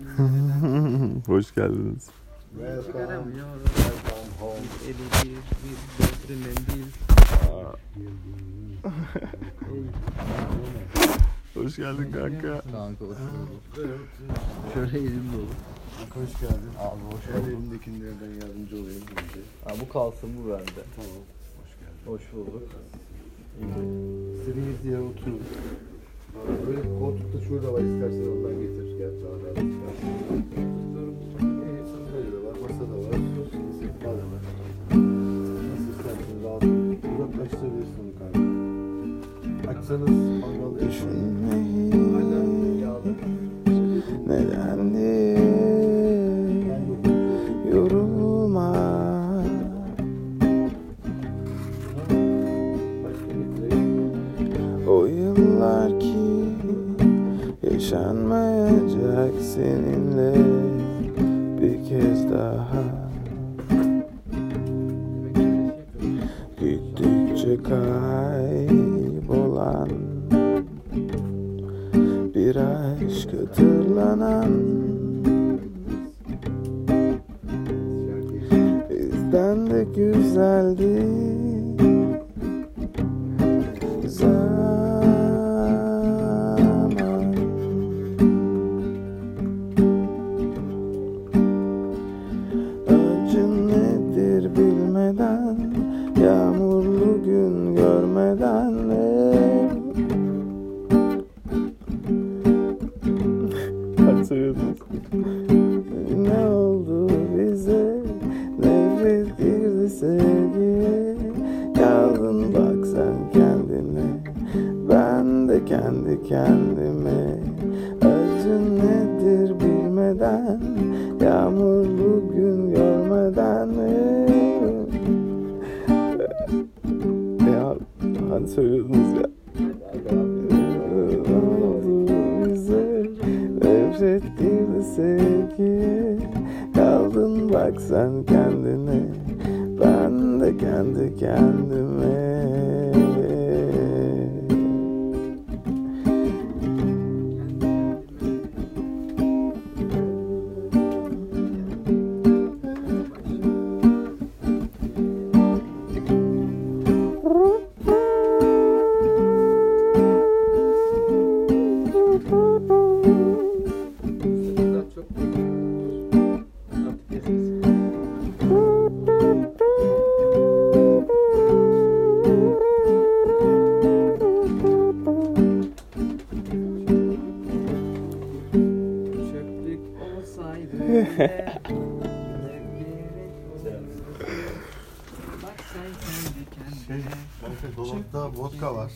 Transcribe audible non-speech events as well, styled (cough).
(laughs) Hoş geldiniz. Hoş geldin kanka. Kanka oturuyorum. Şöyle elim dolu. Kanka hoş geldin. Abi hoş geldin. Elimdekilerden yardımcı olayım. Ha, bu kalsın bu bende. Tamam. Hoş geldin. Hoş bulduk. İstediğiniz yere oturun. Böyle koltukta şurada var istersen ondan getir. Rahat uzaklaştırabilirsin kanka. Neden yaşanmayacak seninle bir kez daha. Gittikçe kaybolan bir aşk hatırlanan. Bizden de güzeldi Ne oldu bize? Nefret girdi sevgiye. Kaldın bak sen kendine. Ben de kendi kendime. Acı nedir bilmeden? Yağmurlu gün görmeden Ya hani söylüyordunuz bak sen kendine Ben de kendi kendime Şey, dolapta vodka var.